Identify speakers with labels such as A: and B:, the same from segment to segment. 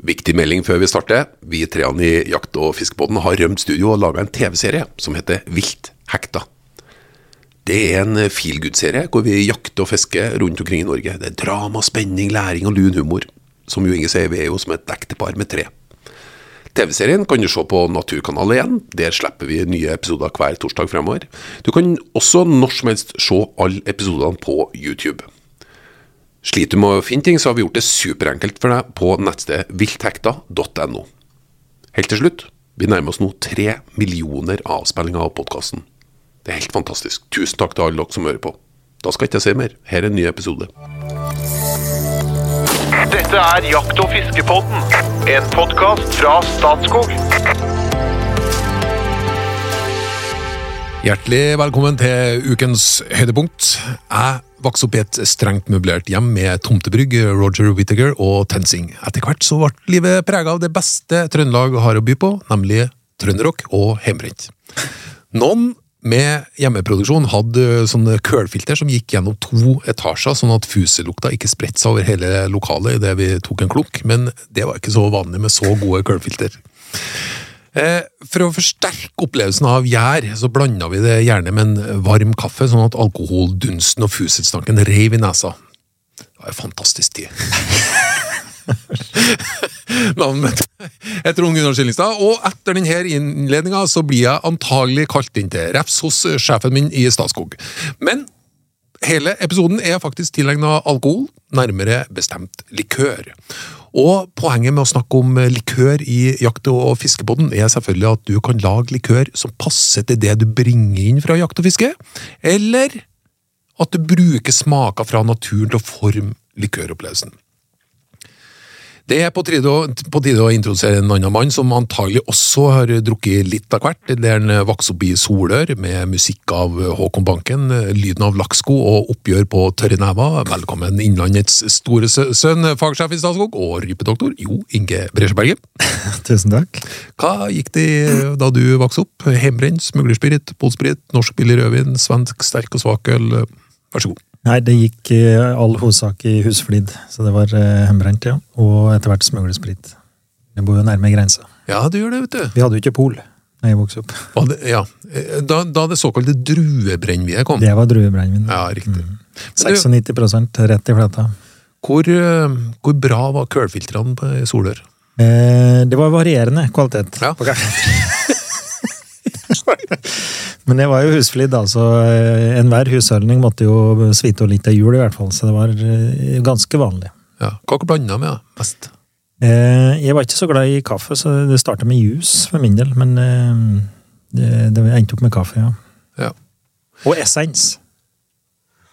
A: Viktig melding før vi starter. Vi treene i Jakt- og fiskebåten har rømt studio og laga en TV-serie som heter Vilt hekta. Det er en feelgood-serie hvor vi jakter og fisker rundt omkring i Norge. Det er drama, spenning, læring og lun humor. Som jo Inge sier, vi er jo som et ektepar med tre. TV-serien kan du se på Naturkanalen igjen. Der slipper vi nye episoder hver torsdag fremover. Du kan også når som helst se alle episodene på YouTube. Sliter du med å finne ting, så har vi gjort det superenkelt for deg på nettstedet vilthekta.no. Helt til slutt, vi nærmer oss nå tre millioner avspillinger av podkasten. Det er helt fantastisk. Tusen takk til alle dere som hører på. Da skal ikke jeg si mer. Her er en ny episode.
B: Dette er Jakt- og fiskepodden, en podkast fra Statskog.
A: Hjertelig velkommen til ukens høydepunkt. Jeg vokste opp i et strengt møblert hjem med tomtebrygg, Roger Whittaker og TenSing. Etter hvert så ble livet prega av det beste Trøndelag har å by på, nemlig trønderrock og hjemmebrent. Noen med hjemmeproduksjon hadde sånne kølfilter som gikk gjennom to etasjer, sånn at fuselukta ikke spredte seg over hele lokalet idet vi tok en klunk, men det var ikke så vanlig med så gode kølfilter. Eh, For å forsterke opplevelsen av gjær, så blanda vi det gjerne med en varm kaffe, sånn at alkoholdunsten og fusetstanken reiv i nesa. Det var en fantastisk tid. Navnet mitt er Trond Gunnar Skillingstad, og etter denne innledninga så blir jeg antagelig kalt inn til refs hos sjefen min i Statskog. Men hele episoden er faktisk tilegna alkohol, nærmere bestemt likør. Og poenget med å snakke om likør i jakt- og fiskebåten er selvfølgelig at du kan lage likør som passer til det du bringer inn fra jakt og fiske, eller at du bruker smaker fra naturen til å forme likøropplevelsen. Det er på tide, å, på tide å introdusere en annen mann som antagelig også har drukket litt av hvert. Det er en vokst opp i Solør med musikk av Håkon Banken, lyden av lakksko og oppgjør på tørre never. Velkommen Innlandets store sønn, fagsjef i Statskog og rypedoktor Jo Inge Bresjeberget.
C: Tusen takk.
A: Hva gikk det da du vokste opp? Hjemmebrent, smuglersprit, polsprit, norsk billig rødvin, svensk sterk og svak øl? Vær så god.
C: Nei, det gikk i all hovedsak i husflid, så det var eh, hjemmebrent, ja. Og etter hvert smuglesprit. Jeg bor jo nærme grensa.
A: Ja, du gjør det, vet du.
C: Vi hadde jo ikke pol da jeg vokste opp.
A: Det, ja. Da, da det såkalte druebrennevinet kom.
C: Det var druebrennevin.
A: Ja, riktig. Mm.
C: 96% rett i flata.
A: hvor, eh, hvor bra var kølfiltrene på Solør?
C: Eh, det var varierende kvalitet.
A: Ja.
C: på kaffen. Men det var jo husflid, da, så eh, enhver husholdning måtte jo svite litt av jul, i hvert fall. Så det var eh, ganske vanlig.
A: Ja. Hva dere blanda med da, mest?
C: Eh, jeg var ikke så glad i kaffe, så det starta med juice for min del. Men eh, det, det endte opp med kaffe, ja.
A: Ja.
C: Og essens.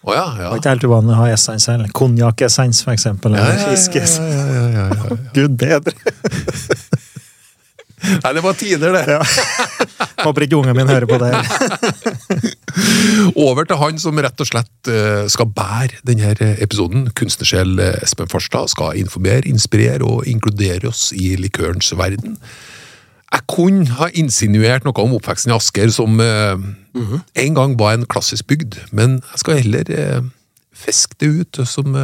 A: Oh, ja,
C: Det var ikke helt uvanlig å ha essens heller. Konjakkessens, for eksempel.
A: Ja,
C: Eller
A: ja, ja, ja, ja, ja, ja, ja.
C: Gud bedre!
A: Nei, det var tider, det.
C: Håper ikke ungen min hører på det.
A: Over til han som rett og slett eh, skal bære denne episoden. Kunstnersjel eh, Espen Farstad skal informere, inspirere og inkludere oss i likørens verden. Jeg kunne ha insinuert noe om oppveksten i Asker, som eh, en gang var en klassisk bygd, men jeg skal heller fiske det ut som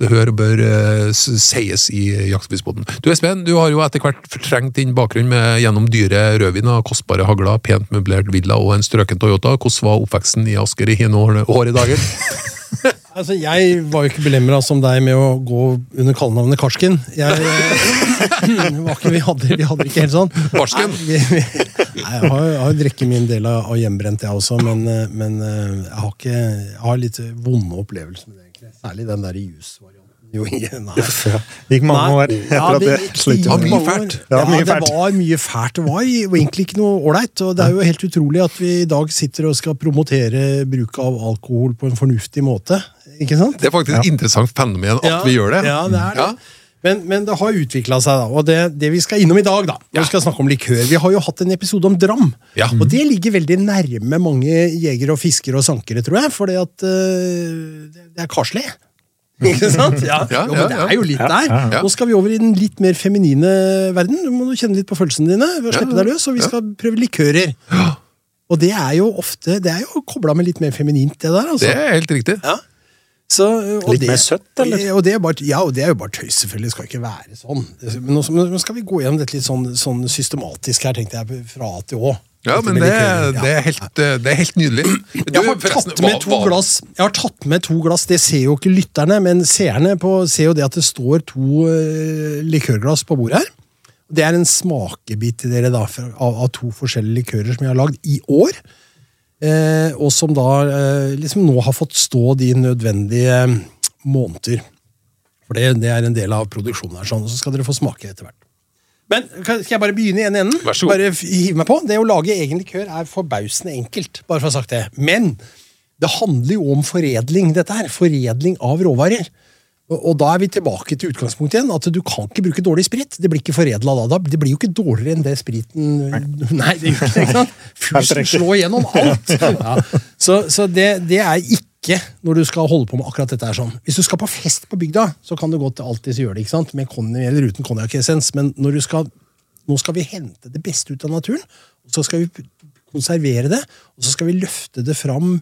A: det hører og bør uh, sies i jaktspissbåten. Du Espen, du har jo etter hvert fortrengt din bakgrunn med, gjennom dyre rødvin og kostbare hagler, pent møblert villa og en strøken Toyota. Hvordan var oppveksten i Asker i hine år, år i dagen?
D: Altså, Jeg var jo ikke belemra som deg med å gå under kallenavnet Karsken. Jeg, eh, ikke, vi, hadde, vi hadde ikke helt sånn.
A: Barsken?
D: Nei, jeg har, jo drukket min del av, av hjemmebrent, jeg også, men, eh, men jeg har ikke Jeg har litt vonde opplevelser med det. Særlig den der jusvarianten. Jo, nei.
C: Det gikk mange
D: Nei.
C: år etter
D: Ja,
C: at
D: det
C: det sluttet.
A: Mye fælt.
C: Ja,
D: Ja,
C: mye
D: det
C: fælt.
D: var mye fælt. Det var egentlig ikke noe ålreit. Og det er jo helt utrolig at vi i dag sitter og skal promotere bruk av alkohol på en fornuftig måte. Ikke sant?
A: Det er faktisk et interessant fenomen at
D: Ja,
A: vi gjør det.
D: Ja, det er det.
A: Ja.
D: Men, men det har utvikla seg, da. Og det, det vi skal innom i dag, da når Vi skal snakke om likør. Vi har jo hatt en episode om dram.
A: Ja.
D: Og det ligger veldig nærme mange jegere og fiskere og sankere, tror jeg. For at øh, det- det er karslig. Ikke sant? Ja,
A: Ja,
D: jo, men det er jo litt der.
C: ja,
A: ja.
D: Nå skal vi over i den litt mer feminine verden. Du må kjenne litt på følelsene dine. ved
A: å Slippe
D: deg løs, og vi skal prøve likører. Og det er jo ofte Det er jo kobla med litt mer feminint, det der. altså.
A: Det er helt riktig.
D: Ja. Så, og
C: Litt mer søtt, eller?
D: Og det er bare, ja, og det er jo bare tøys, selvfølgelig. Det skal ikke være sånn. Men nå, nå skal vi gå gjennom dette litt sånn, sånn systematisk her, tenkte jeg, fra A til Å.
A: Ja, men det, det, er helt, det er helt nydelig. Du,
D: Jeg har, tatt med to glass, jeg har tatt med to glass, det ser jo ikke lytterne, men seerne på, ser jo det at det står to uh, likørglass på bordet her. Det er en smakebit til dere da, av, av to forskjellige likører som jeg har lagd i år. Eh, og som da eh, liksom nå har fått stå de nødvendige eh, måneder. For det, det er en del av produksjonen her, sånn, og så skal dere få smake etter hvert. Men skal jeg bare begynne i ene enden?
A: Vær så god.
D: Bare hive meg på. Det å lage egen likør er forbausende enkelt, bare for å ha sagt det. Men det handler jo om foredling, dette her. Foredling av råvarer. Og, da er vi tilbake til utgangspunktet igjen, at du kan ikke bruke dårlig sprit. Det blir ikke foredla da. da. Det blir jo ikke dårligere enn det spriten Nei, det gjør ikke det. Fusen slår gjennom alt. Ja. Så, så det, det er ikke når du skal holde på med akkurat dette her sånn. Hvis du skal på fest på bygda, så kan du godt alltids gjøre det, ikke sant? med konjakk eller uten konjakkessens, men når du skal nå skal vi hente det beste ut av naturen, og så skal vi konservere det, og så skal vi løfte det fram,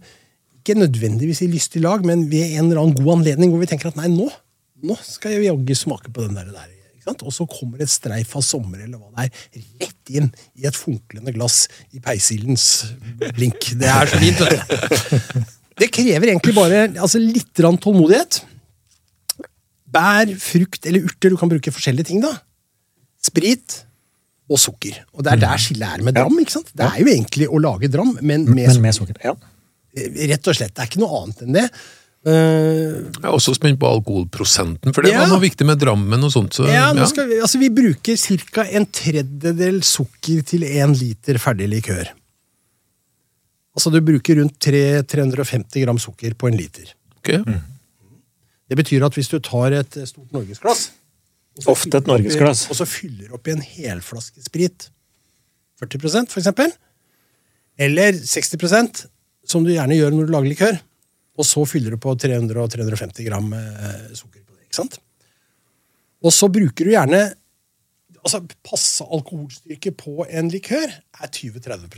D: ikke nødvendigvis i lystig lag, men ved en eller annen god anledning hvor vi tenker at nei, nå, nå skal jeg jaggu smake på den der. der? Og så kommer et streif av sommer eller hva det er, rett inn i et funklende glass i peisildens blink. Det er så fint. Det krever egentlig bare altså, litt tålmodighet. Bær, frukt eller urter. Du kan bruke forskjellige ting. da. Sprit og sukker. Og det er der skillet er med dram. ikke sant? Det er jo egentlig å lage dram, men med,
C: Men med sukker. Ja.
D: Rett og slett. Det er ikke noe annet enn det. Uh,
A: Jeg er også spent på alkoholprosenten, for det
D: Ja.
A: var noe viktig med Drammen og sånt. Så,
D: ja, nå
A: ja.
D: vi, altså vi bruker ca. en tredjedel sukker til én liter ferdig likør. Altså du bruker rundt 3, 350 gram sukker på en liter.
A: Ok.
D: Det betyr at hvis du tar et eh, stort norgesglass
C: Ofte et norgesglass.
D: Og så fyller opp i en helflaske sprit, 40% for eksempel, eller 60 som du gjerne gjør når du lager likør, og så fyller du på 300 og 350 gram eh, sukker på det. ikke sant? Og så bruker du gjerne altså Passe alkoholstyrke på en likør er 20-30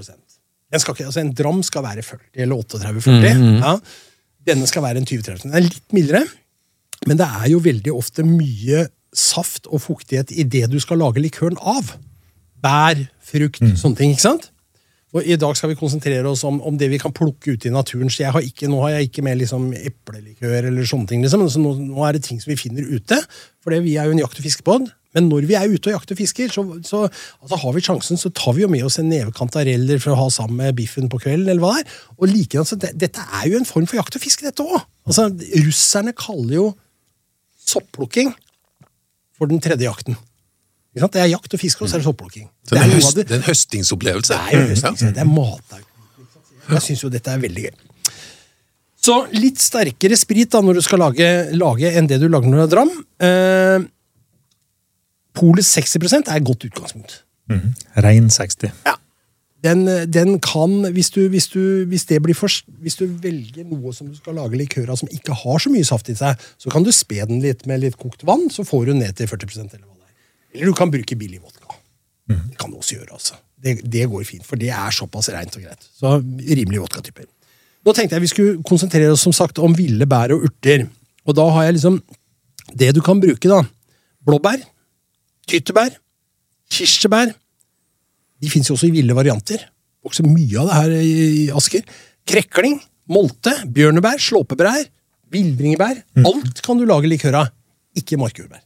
D: den skal ikke, altså En dram skal være 40 eller 38-40. ja. Denne skal være en 20-30 Den er litt mildere, men det er jo veldig ofte mye saft og fuktighet i det du skal lage likøren av. Bær, frukt, sånne ting. ikke sant? Og I dag skal vi konsentrere oss om, om det vi kan plukke ut i naturen. så har ikke, Nå har jeg ikke med liksom eplelikør eller sånne ting. liksom, så nå, nå er det ting som vi finner ute. For vi er jo en jakt- og fiskebåt. Men når vi er ute og jakter og fisker, så, så altså har vi sjansen, så tar vi jo med oss en neve kantareller for å ha sammen med biffen på kvelden. eller hva det er. Og like, altså, det, Dette er jo en form for jakt og fiske, dette òg. Altså, russerne kaller jo sopplukking for den tredje jakten. Ikke sant? Det er jakt og fiske, og så er det sopplukking.
A: Det,
D: Det er
A: høst,
D: det-
A: det er en høstingsopplevelse.
D: det er jo høstingsopplevelse. det er mat. Jeg syns jo dette er veldig gøy. Så litt sterkere sprit da når du skal lage, lage enn det du lager når du har dram. Eh, Polet 60 er et godt utgangspunkt.
C: Rein 60.
D: Ja. Den, den kan, hvis du, hvis, du, hvis, det blir for, hvis du velger noe som du skal lage likør av som ikke har så mye saft i seg, så kan du spe den litt med litt kokt vann, så får du ned til 40 eller er. Eller du kan bruke billig vodka. Det kan du også gjøre, altså. Det, det går fint, for det er såpass reint og greit. Så rimelig vodkatyper. Nå tenkte jeg vi skulle konsentrere oss som sagt om ville bær og urter. Og da har jeg liksom Det du kan bruke, da. Blåbær. Tyttebær. Kirsebær. De fins jo også i ville varianter. Vokser mye av det her i Asker. Krekling, molte, bjørnebær, slåpebær, villbringebær. Alt kan du lage likør av. Ikke markjordbær.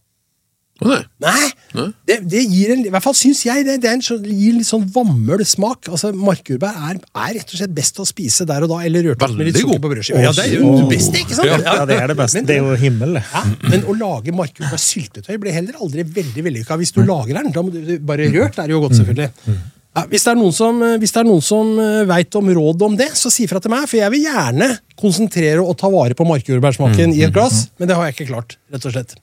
A: Nei.
D: Nei!
A: Nei.
D: Det, det gir en, i hvert fall syns jeg det, det er en sånn, gir litt sånn vammel smak. Altså, Markjordbær er, er rett og slett best å spise der og da, eller rørt opp med litt sukker på brødskiva. Ja, det er jo det beste, ikke sant?
C: Ja, det er det beste.
D: Men-
C: Det er jo himmel, det.
D: ja, men å lage markjordbærsyltetøy blir heller aldri veldig vellykka. Hvis du lager den, da må du bare rørt er det jo godt, selvfølgelig. Ja, hvis det er noen som, hvis er som veit om råd om det, så si fra til meg, for jeg vil gjerne konsentrere og ta vare på markjordbærsmaken i et glass, men det har jeg ikke klart, rett og slett.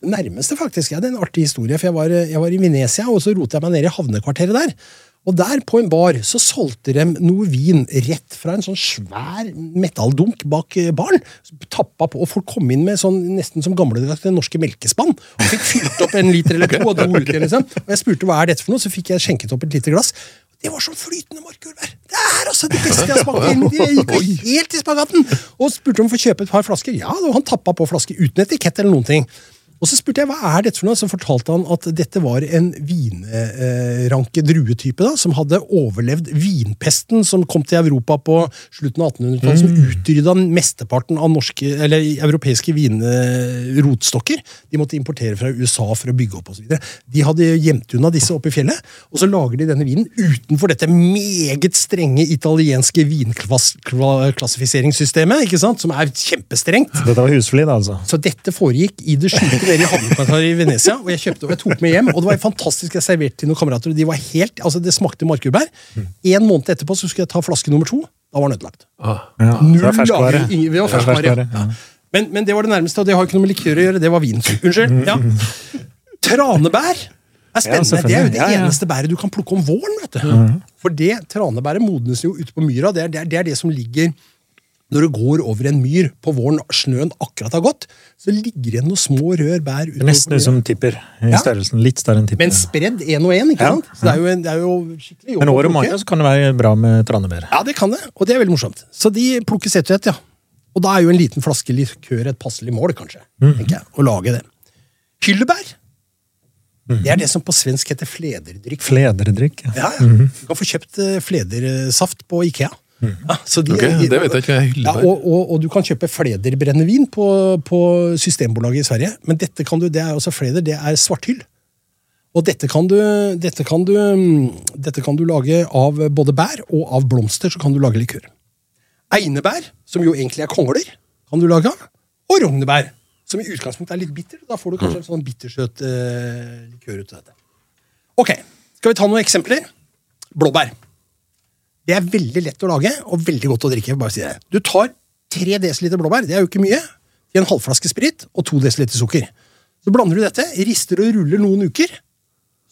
D: Nærmeste faktisk, det er en artig historie, for jeg var, jeg var i Venezia, og så rotet jeg meg ned i havnekvarteret der. Og der på en bar så solgte de noe vin rett fra en sånn svær metalldunk bak eh, baren. Tappa på, og Folk kom inn med sånn, nesten som gamledags norske melkespann. Og fikk fylt opp en liter eller to og dro ut igjen. Liksom. Og jeg spurte hva er dette for noe, så fikk jeg skjenket opp et lite glass. Det var som flytende markjordbær! Det er altså det beste jeg har smakt! Jeg gikk jo helt i spagaten! Og spurte om å få kjøpe et par flasker. Ja, og han tappa på flasker uten etikett eller noen ting. Og så spurte jeg hva er dette for noe, så fortalte han at dette var en vinranke druetype da, som hadde overlevd vinpesten som kom til Europa på slutten av 1800-tallet, som utrydda mesteparten av norske, eller europeiske vinrotstokker. De måtte importere fra USA for å bygge opp osv. De hadde gjemt unna disse oppe i fjellet, og så lager de denne vinen utenfor dette meget strenge italienske vinklassifiseringssystemet, ikke sant, som er kjempestrengt.
C: Dette var husflid, altså.
D: Så dette foregikk i det skjulte nede i havnekvartalet i Venezia. Og jeg kjøpte og jeg tok med hjem, og det var fantastisk. Jeg serverte til noen kamerater, og de var helt, altså det smakte markjordbær. En måned etterpå så skulle jeg ta flaske nummer to. Da var den ødelagt.
A: Ah.
C: Ja,
D: Null lager, Vi var ferskvare, ja. Men, men det var det nærmeste, og det har ikke noe med likør å gjøre. Det var vin. Unnskyld. Ja. Tranebær er spennende. det er jo det
C: Ja, ja.
D: eneste bæret du kan plukke om våren. vet du. For det tranebæret modnes jo ute på myra. Det er, det, er, det er det som ligger når du går over en myr på våren, snøen akkurat har gått, så ligger det noen små rør bær
C: er
D: utover
C: nesten ut som tipper i
D: Ja.
C: størrelsen. Litt større enn tipper.
D: Men spredd én og én, ikke
C: Ja,
D: sant? Så det er jo, det er jo skikkelig jobb
C: Men året mange så kan det være bra med tranebær.
D: Ja, det kan det, og det er veldig morsomt. Så de plukkes ett og ett, ja. Og da er jo en liten flaske likør et passelig mål, kanskje. tenker jeg, Å lage det. Hyllebær. Det er det som på svensk heter flederdrikk.
C: Flederdrikk. ja.
D: Ja, ja. Du kan få kjøpt eh, fledersaft på Ikea. Ja, så de,
A: okay, det vet jeg ikke, jeg
D: Ja, og, og, og du kan kjøpe flederbrennevin på, på Systembolaget i Sverige. Men dette kan du, det er også fleder, det er svarthyll. Og dette kan, du, dette, kan du, mm, dette kan du lage av både bær og av blomster. så kan du lage likør. Einebær, som jo egentlig er kongler, kan du lage av. Og rognebær, som i utgangspunktet er litt bitter. Da får du kanskje en sånn bittersøt eh, likør ut av dette. Ok, skal vi ta noen eksempler? Blåbær. Det er veldig lett å lage og veldig godt å drikke. bare å si det. Du tar 3 dl blåbær, det er jo ikke mye, i en halvflaske sprit og 2 dl sukker. Så blander du dette, rister og ruller noen uker,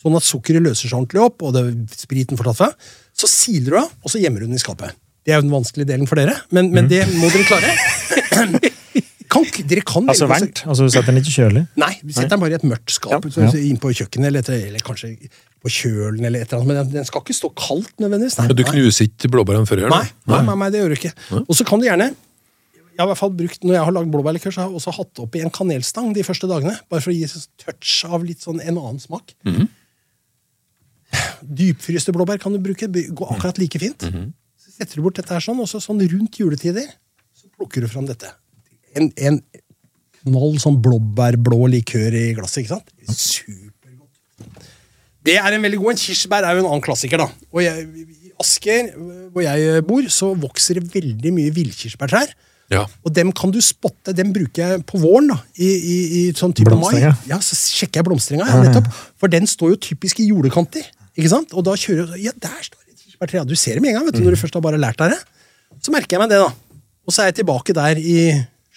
D: sånn at sukkeret løser seg ordentlig opp, og det, spriten får tatt fra. Så siler du av, og så gjemmer du den i skapet. Det er jo den vanskelige delen for dere, men, men det må dere klare. Kan, dere kan
C: Altså varmt. Altså du setter den ikke kjølig.
D: Nei, vi setter den bare i et mørkt skap
C: Ja,
D: så- så inn på kjøkkenet, eller, etter, eller kanskje på kjølen, eller et eller annet. Men den, den skal ikke stå kaldt nødvendigvis. Nei.
A: Men du knuser ikke blåbærene før?
D: Nei, nei, nei, nei, det gjør du ikke. Og så kan du gjerne jeg har i hvert fall brukt, Når jeg har lagd blåbærlikør, så har jeg også hatt oppi en kanelstang de første dagene. Bare for å gi en touch av litt sånn en annen smak. Dypfryste blåbær kan du bruke. det Går akkurat like fint. Så setter du bort dette her sånn, og så sånn rundt juletider så plukker du fram dette. En, en knall sånn blåbærblå likør i glasset. ikke sant? Supergodt. Det er en veldig god en. Kirsebær er jo en annen klassiker. da. Og jeg, I Asker, hvor jeg bor, så vokser det veldig mye villkirsebærtrær.
A: Ja.
D: Og dem kan du spotte. Dem bruker jeg på våren. da, I, i, i sånn type mai. Ja, Så sjekker jeg blomstringa. Ja, nettopp. For den står jo typisk i jordekanter. ikke sant? Og da kjører jeg Ja, der står det et kirsebærtre! Ja, du ser det med en gang vet du, når du først har bare lært deg det. Så merker jeg meg det, da. Og så er jeg tilbake der i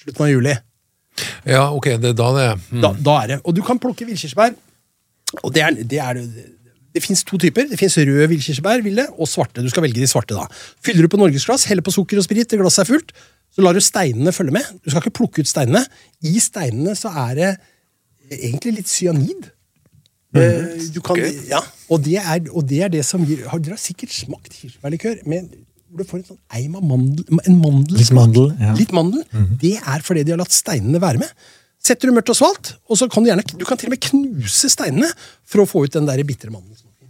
D: slutten av juli.
A: ja, ok, det er da det er mm.
D: Da, da er det. Og du kan plukke villkirsebær. Og det er, det er det fins to typer. Det fins røde villkirsebær ville, og svarte. Du skal velge de svarte. da. Fyller du på norgesglass, heller på sukker og sprit til glasset er fullt, så lar du steinene følge med. Du skal ikke plukke ut steinene. I steinene så er det egentlig litt cyanid. Eh, Du kan,
A: okay.
D: ja, og, det er, og det er det som gir har, Dere har sikkert smakt kirsebærlikør Men hvor du får en sånn eim av mandel, en mandelsmak.
C: Litt mandel, ja.
D: Litt mandel. Det er fordi de har latt steinene være med. Setter du mørkt og svalt, og så kan du gjerne du kan til og med knuse steinene for å få ut den der bitre mandelsmaken.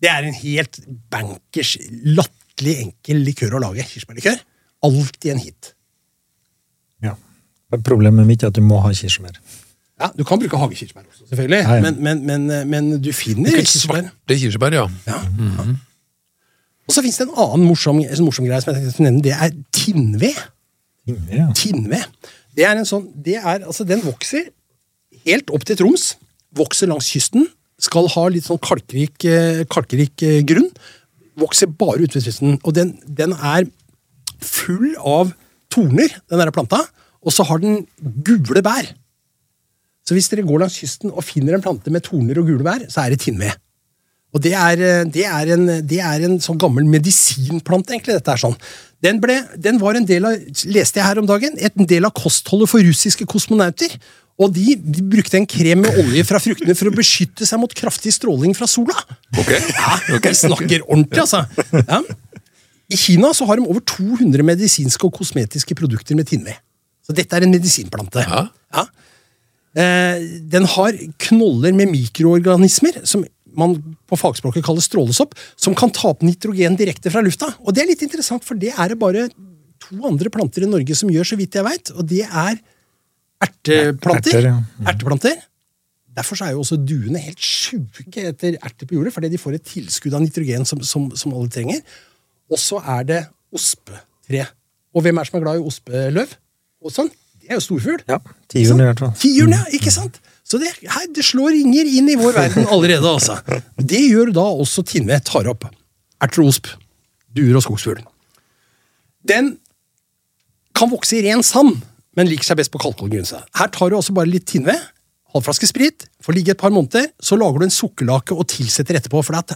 D: Det er en helt bankers, latterlig enkel likør å lage. Kirsebærlikør. Alltid en hit.
C: Ja. Problemet mitt er at du må ha kirsebær.
D: Ja, Du kan bruke hagekirsebær også, selvfølgelig,
C: Ja, ja.
D: Men, men, men, men du finner kirsebær.
A: svarte kirsebær, ja.
D: Ja. Og så fins det en annen morsom, morsom greie som jeg tenkte å nevne. Det er tinnved.
C: Ja.
D: Tinnved. Det er en sånn, det er, altså Den vokser helt opp til Troms. Vokser langs kysten. Skal ha litt sånn kalkrik, eh, kalkrik eh, grunn. Vokser bare ute ved kysten. Og den, den er full av torner, den der planta. Og så har den gule bær. Så hvis dere går langs kysten og finner en plante med torner og gule bær, så er det tinnved. Og det er, eh, det er, en, det er en sånn gammel medisinplante, egentlig. dette er sånn. Den, ble, den var en del av, leste jeg her om dagen, en del av kostholdet for russiske kosmonauter. Og de, de brukte en krem med olje fra fruktene for å beskytte seg mot kraftig stråling fra sola.
A: Ok.
D: Ja, De snakker ordentlig, altså. Ja. I Kina så har de over 200 medisinske og kosmetiske produkter med tinnved. Så dette er en medisinplante.
A: Ja.
D: Ja. Eh, den har knoller med mikroorganismer, som man på fagspråket kaller strålesopp, som kan ta opp nitrogen direkte fra lufta. Og det er litt interessant, for det er det bare to andre planter i Norge som gjør, så vidt jeg veit, og det er erteplanter.
C: Erter, ja. Mm.
D: Erteplanter. Derfor så er jo også duene helt sjuke etter erter på jordet, fordi de får et tilskudd av nitrogen som, som, som alle trenger. Og så er det ospetre. Og hvem er det som er glad i ospeløv? Og sånn? Det er jo storfugl.
C: Ja, tiuren i hvert fall.
D: Tiuren, ja, ikke sant? Så det, her, det slår ringer inn i vår verden allerede, altså. Det gjør da også Tinve tar opp. Erter og. Duer og skogsfugl. Den kan vokse i ren sand, men liker seg best på kalkholdig. Her tar du også bare litt Tinve, halvflaske sprit, får ligge et par måneder, så lager du en sukkerlake og tilsetter etterpå. For, at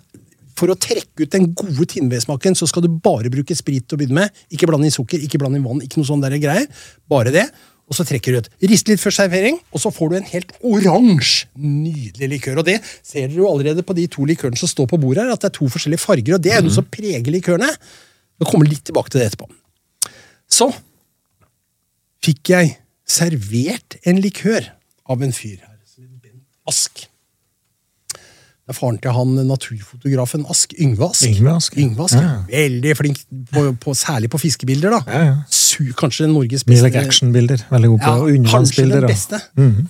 D: for å trekke ut den gode tinnvedsmaken, så skal du bare bruke sprit til å begynne med. Ikke blande inn sukker, ikke blande inn vann, ikke noe sånn der greier. Bare det. Og så trekker du ut. Rist litt før servering, og så får du en helt oransje, nydelig likør. Og det ser dere jo allerede på de to likørene som står på bordet her, at det er to forskjellige farger, og det er noe som preger likørene. Vi kommer litt tilbake til det etterpå. Så fikk jeg servert en likør av en fyr her. Ask. Det er faren til han naturfotografen Ask, Yngve Ask.
C: Yngve Ask.
D: Yngve Ask ja.
C: Ja.
D: Veldig flink, på, på, særlig på fiskebilder. da.
C: Ja, ja.
D: Su, kanskje Norges beste
C: like actionbilder. Veldig god på
D: ja, kanskje den beste.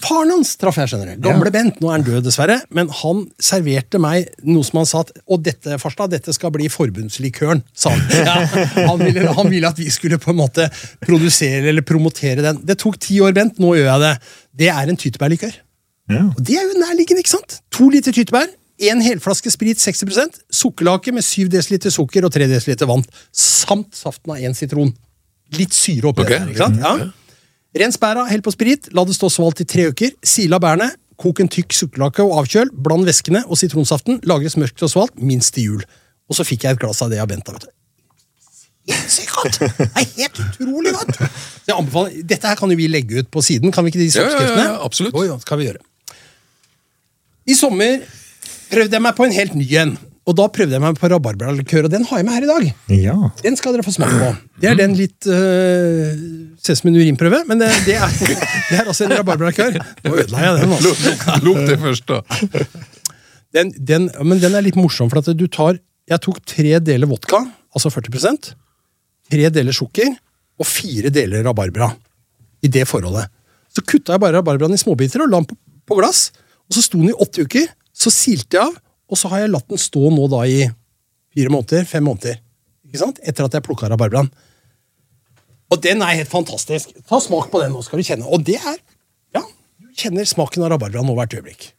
D: Faren hans traff jeg, skjønner. Gamle Bent. Nå er han død, dessverre. Men han serverte meg noe som han sa at Og dette, Farstad, dette skal bli forbundslikøren, sa han. Han, ville, han ville at vi skulle på en måte produsere eller promotere den. Det tok ti år, Bent. Nå gjør jeg det. Det er en tyttebærlikør.
C: Ja.
D: Og det er jo nærliggende, ikke sant? To liter tyttebær, en helflaske sprit 60% sukkerlake med 7 dl sukker og 3 dl vann, samt saften av én sitron. Litt syre oppi okay. der, ikke sant? Ja. Rens bæra, hell på sprit, la det stå svalt i tre uker, sil av bærene, kok en tykk sukkerlake og avkjøl, bland væskene og sitronsaften, lagres mørkt og svalt, minst til jul. Og så fikk jeg et glass av det av Bent. av. vet du. Sinnssykt godt! Det er helt utrolig godt! Så jeg anbefaler, Dette her kan jo vi legge ut på siden, kan vi ikke de
A: oppskriftene? ja, ja, ja, absolutt.
D: Jo, jo, skal vi gjøre. I sommer prøvde jeg meg på en helt ny en. Og da prøvde jeg meg på rabarbralikør, og den har jeg med her i dag.
C: Ja.
D: Den skal dere få smake på. Det er den litt øh, Ser ut som en urinprøve, men det, det, er, det er altså en rabarbralikør. Nå ødela jeg den. altså.
A: Lukt det først, da.
D: Den, den, men den er litt morsom, for at du tar Jeg tok tre deler vodka, altså 40% tre deler sukker og fire deler rabarbra. I det forholdet. Så kutta jeg bare rabarbraen i småbiter og la den på, på glass. Og så sto den i åtte uker. Så silte jeg av, og så har jeg latt den stå nå da i fire måneder, fem måneder. Ikke sant? Etter at jeg plukka rabarbraen. Og den er helt fantastisk. Ta smak på den nå, skal du kjenne. Og det er Ja, du kjenner smaken av rabarbra nå hvert øyeblikk.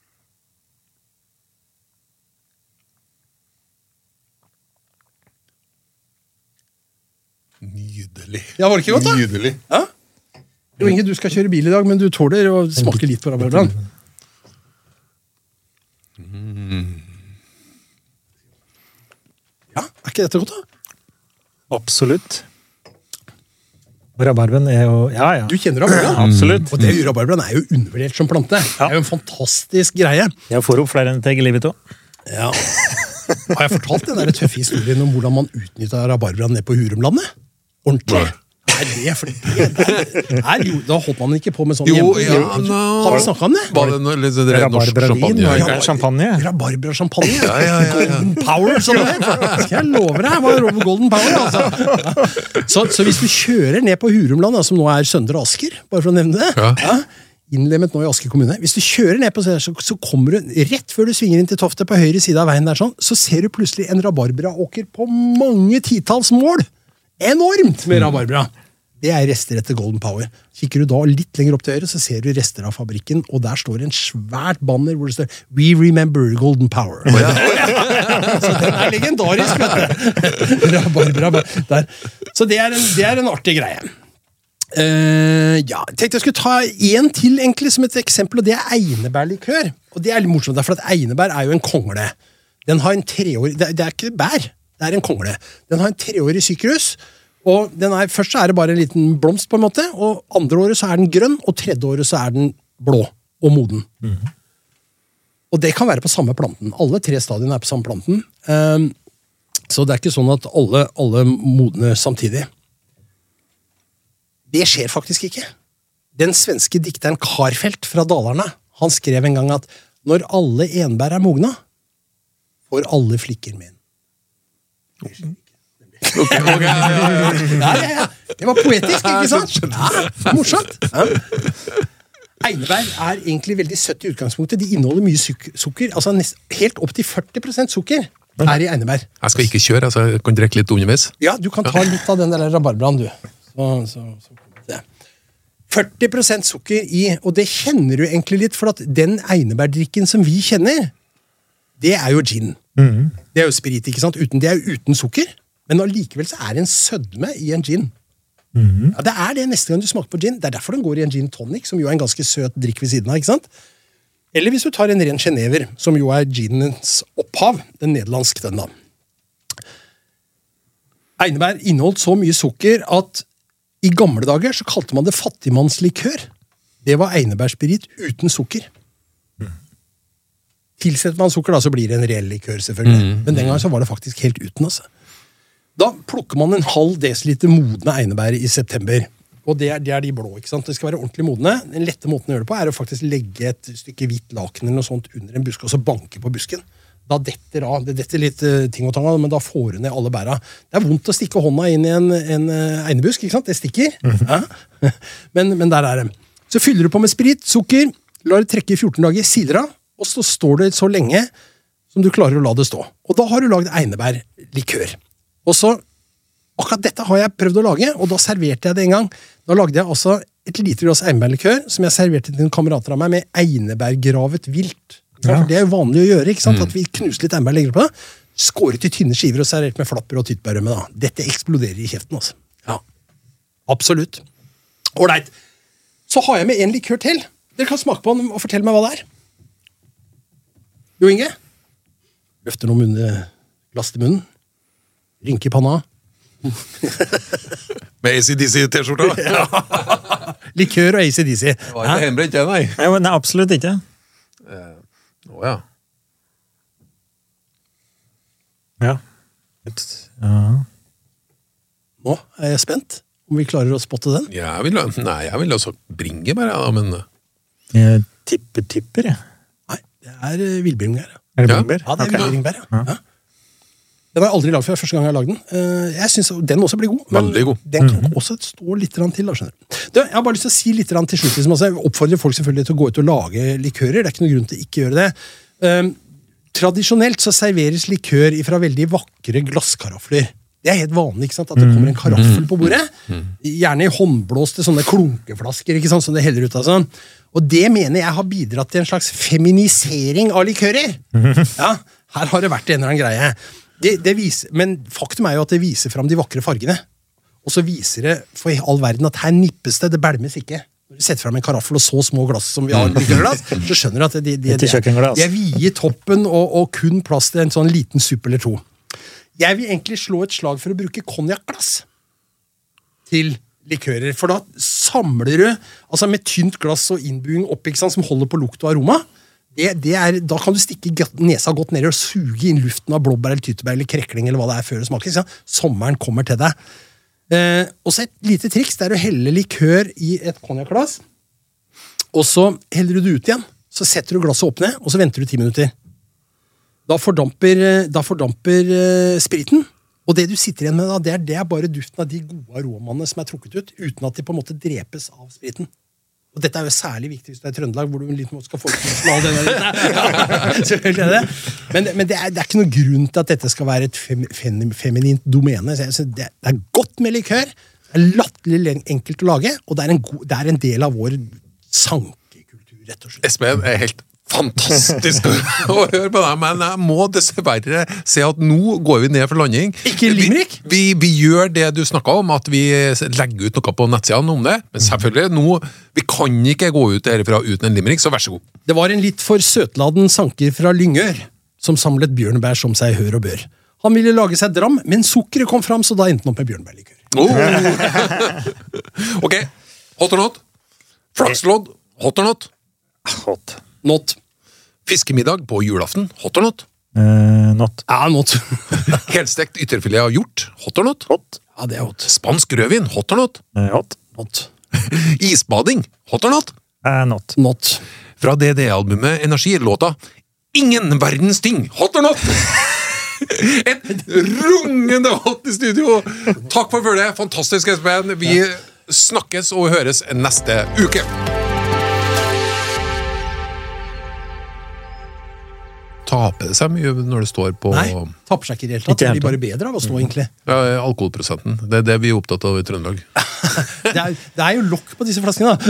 A: Nydelig.
D: Ja, var det ikke godt, da?
A: Nydelig.
D: Ja? Jo Inge, du skal kjøre bil i dag, men du tåler å smake litt på rabarbraen. Ja, er ikke dette godt, da?
C: Absolutt. Rabarben er jo Ja, ja.
D: Du kjenner rabarbraen?
C: Absolutt.
D: Og det, rabarbraen er jo undervurdert som plante. Det er jo en fantastisk greie.
C: Jeg får opp flere enn et egg i livet òg.
D: Ja. Har jeg fortalt den der tøffe historien om hvordan man utnytta rabarbraen nede på Hurumlandet? Ordentlig.
A: Nei,
D: det, for det, det er, jo, Da holdt man ikke på med sånn
A: Jo,
D: hjemme-
A: ja, no.
D: Har vi snakka om det?
A: Bare det noe litt sånn norsk champagne? Ja.
D: Rabarbra-champagne.
A: Ja, ja, ja, ja.
D: Golden Power, som det heter. Jeg lover deg, var over Golden Power, altså. Så, så hvis du kjører ned på Hurumland, som nå er Søndre Asker, bare for å nevne det
A: Ja.
D: Innlemmet nå i Asker kommune. Hvis du kjører ned på så, så, så kommer du rett før du svinger inn til Tofte, på høyre side av veien der, sånn, så ser du plutselig en rabarbraåker på mange titalls mål! Enormt med rabarbra! Det er rester etter Golden Power. Kikker du da litt lenger opp til høyre, så ser du rester av fabrikken, og der står en svært banner hvor det står We remember Golden Power. så den er legendarisk, vet du. Bare der. Så det er en, det er en artig greie. Uh, ja, jeg tenkte jeg skulle ta én til egentlig som et eksempel, og det er einebærlikør. Og det er litt morsomt, for at einebær er jo en kongle. Den har en treårig, det, det er ikke bær, det er en kongle. Den har en treårig syklus. Og den er, Først så er det bare en liten blomst, på en måte, og andre året så er den grønn, og tredje året så er den blå og moden. Og det kan være på samme planten. Alle tre stadiene er på samme planten. Um, så det er ikke sånn at alle, alle modner samtidig. Det skjer faktisk ikke. Den svenske dikteren Karfelt fra Dalarna han skrev en gang at når alle enbær er mogna, får alle flikker med.
A: Ok, ja, ja.
D: Det var poetisk, ikke sant? Morsomt. Einebær er egentlig veldig søtt i utgangspunktet. De inneholder mye suk sukker. altså nest, Helt opp til 40% sukker er i einebær.
A: Jeg skal ikke kjøre, altså jeg kan drikke litt underveis.
D: Ja, du kan ta litt av den der rabarbraen, du. Så, så, så 40% sukker i, og det kjenner du egentlig litt, for at den einebærdrikken som vi kjenner, det er jo gin. Det er jo sprit, ikke sant? Uten, det er jo uten sukker, men allikevel så er det en sødme i en gin. Ja, Det er det neste gang du smaker på gin. Det er derfor den går i en gin tonic, som jo er en ganske søt drikk ved siden av. ikke sant? Eller hvis du tar en ren genever, som jo er ginens opphav. Den nederlandske, den da. Einebær inneholdt så mye sukker at i gamle dager så kalte man det fattigmannslikør. Det var einebærspirit uten sukker. Tilsetter man sukker, da, så blir det en reell likør, selvfølgelig. Men den gangen så var det faktisk helt uten. altså. Da plukker man en halv desiliter modne einebær i september. Og det er, det er de blå. ikke sant? Det skal være ordentlig modne. Den lette måten å gjøre det på er å faktisk legge et stykke hvitt laken eller noe sånt under en busk og så banke på busken. Da detter av, Det detter litt eh, ting og tang av, men da får du ned alle bæra. Det er vondt å stikke hånda inn i en, en eh, einebusk. ikke sant? Det stikker. ja. men, men der er det. Så fyller du på med sprit, sukker, lar det trekke i 14 dager, siler av, og så står det så lenge som du klarer å la det stå. Og da har du lagd einebærlikør. Og så Akkurat dette har jeg prøvd å lage, og da serverte jeg det en gang. Da lagde jeg altså et lite glass einebærlikør som jeg serverte til noen kamerater av meg med einebærgravet vilt.
C: Ja.
D: Det er jo vanlig å gjøre. ikke sant? At vi knuser litt einebær legger på det. Skåret i tynne skiver og servert med flapper og tyttebærrømme. da. Dette eksploderer i kjeften, altså. Ja, Absolutt. Ålreit. Så har jeg med en likør til. Dere kan smake på den og fortelle meg hva det er. Jo Inge? Løfter noe munne, glass til munnen. Rynke i panna.
A: Med ACDC-T-skjorta.
D: Likør og ACDC.
A: Det var ikke hjemmebrent, det, nei.
C: Nei, nei, absolutt ikke.
A: Å ja.
C: Ja. Et- ja.
D: Nå er jeg spent om vi klarer å spotte den.
A: Jeg vil, nei, jeg ville sagt bringebær, ja, men
C: Jeg tipper, tipper, jeg.
D: Nei, det er uh, villbringebær. ja.
C: Er det bringebær?
D: Ja, det er
C: okay.
D: villbringebær, ja. ja. Den har jeg aldri lagd før. første gang jeg har lagd den. Eh, Jeg synes Den også blir god, men
A: Veldig god.
D: den kan også stå litt til. da, skjønner du. Jeg har bare lyst til å si litt til slutt. Liksom, altså, jeg oppfordrer folk selvfølgelig til å gå ut og lage likører. Det er ikke noen grunn til å ikke gjøre det. Eh, tradisjonelt så serveres likør fra veldig vakre glasskarafler. Det er helt vanlig ikke sant? at det kommer en karaffel på bordet. Gjerne i håndblåste sånne klunkeflasker ikke sant? som det heller ut av. sånn. Og det mener jeg har bidratt til en slags feminisering av likører. Ja, Her har det vært en eller annen greie. Det, det viser, men faktum er jo at det viser fram de vakre fargene. Og så viser det for all verden at her nippes det, det bælmes ikke. Når du setter fram en karaffel og så små glass som vi har, glass, så skjønner du at de, de, de, de er vide toppen og, og kun plass til en sånn liten suppe eller to. Jeg vil egentlig slå et slag for å bruke konjakkglass til likører. For da samler du altså med tynt glass og innbuing opp, sant, som holder på lukt og aroma. Det, det er, da kan du stikke nesa godt ned og suge inn luften av blåbær eller tyttebær eller krekling eller hva det er før det smaker. Ja. Sommeren kommer til deg. Eh, og så et lite triks det er å helle likør i et konjakkglass. Og så heller du det ut igjen. Så setter du glasset opp ned, og så venter du ti minutter. Da fordamper, eh, da fordamper eh, spriten. Og det du sitter igjen med, da, det er, det er bare duften av de gode aromaene som er trukket ut, uten at de på en måte drepes av spriten. Og dette er jo særlig viktig hvis du er i Trøndelag, hvor du litt måte skal få ut er det. Men, men det, er, det er ikke noen grunn til at dette skal være et fem, fem, feminint domene. Det er godt med likør. Det er latterlig enkelt å lage, og det er en, god, det er en del av vår sankekultur, rett og slett.
A: Espen er helt fantastisk å høre på deg, men jeg må dessverre si at nå går vi ned for landing.
D: Ikke limerick?
A: Vi, vi, vi gjør det du snakka om, at vi legger ut noe på nettsidene om det. Men selvfølgelig, nå, vi kan ikke gå ut herfra uten en limerick, så vær så god.
D: Det var en litt for søtladen sanker fra Lyngør som samlet bjørnebær som seg hør og bør. Han ville lage seg dram, men sukkeret kom fram, så da endte han opp med bjørnebærlikør.
A: Oh. ok, hot or not? Flakslodd, hot or not?
C: Hot.
D: Not.
A: Fiskemiddag på julaften. Hot or not?
C: Eh, not.
D: Ja, not.
A: Helstekt ytterfilet av hjort. Hot or not?
C: Hot.
D: Ja, det er hot.
A: Spansk rødvin. Hot or not?
C: Eh, hot.
D: Not.
A: Isbading. Hot or not?
C: Eh, not.
D: Not.
A: Fra DDE-albumet Energi, låta Ingen verdens ting. Hot or not? Et rungende hot i studio! Takk for følget. Fantastisk, Espen. Vi snakkes og høres neste uke. Taper det seg mye når det står på
D: Nei, tapper seg ikke i det hele tatt. Det blir bare bedre av å stå, egentlig.
A: ja, alkoholprosenten? Det er det vi er opptatt av i Trøndelag.
D: Det er, det er jo lokk på disse flaskene, da.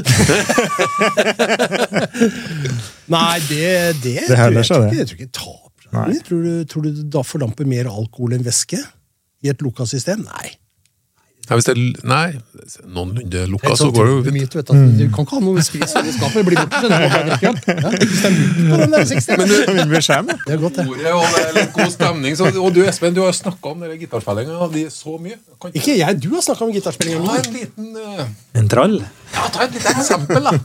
D: Nei, det, det, tror
C: heller
D: jeg,
C: seg,
D: tror ikke, jeg tror ikke taper seg. Tror du, tror du det da forlamper mer alkohol enn væske i et lukka system? Nei.
A: Nei, hvis det er Nei, noenlunde lukka, så går det jo fint.
D: myte, vet du, at Du kan ikke ha noe spis i skapet, det blir borte. skjønner du, bare drikker. Ja, hvis det er mynt på den der 60
A: Men du,
C: Vil?
D: Det er godt, det.
A: ordet og det er litt god stemning. Så, og du Espen, du har snakka om gitarspillinga di så mye. Kan
D: Ikke jeg, du har snakka om
A: gitarspillinga
D: mi.
A: En liten uh...
C: En trall?
A: Ja, ta et lite eksempel, da.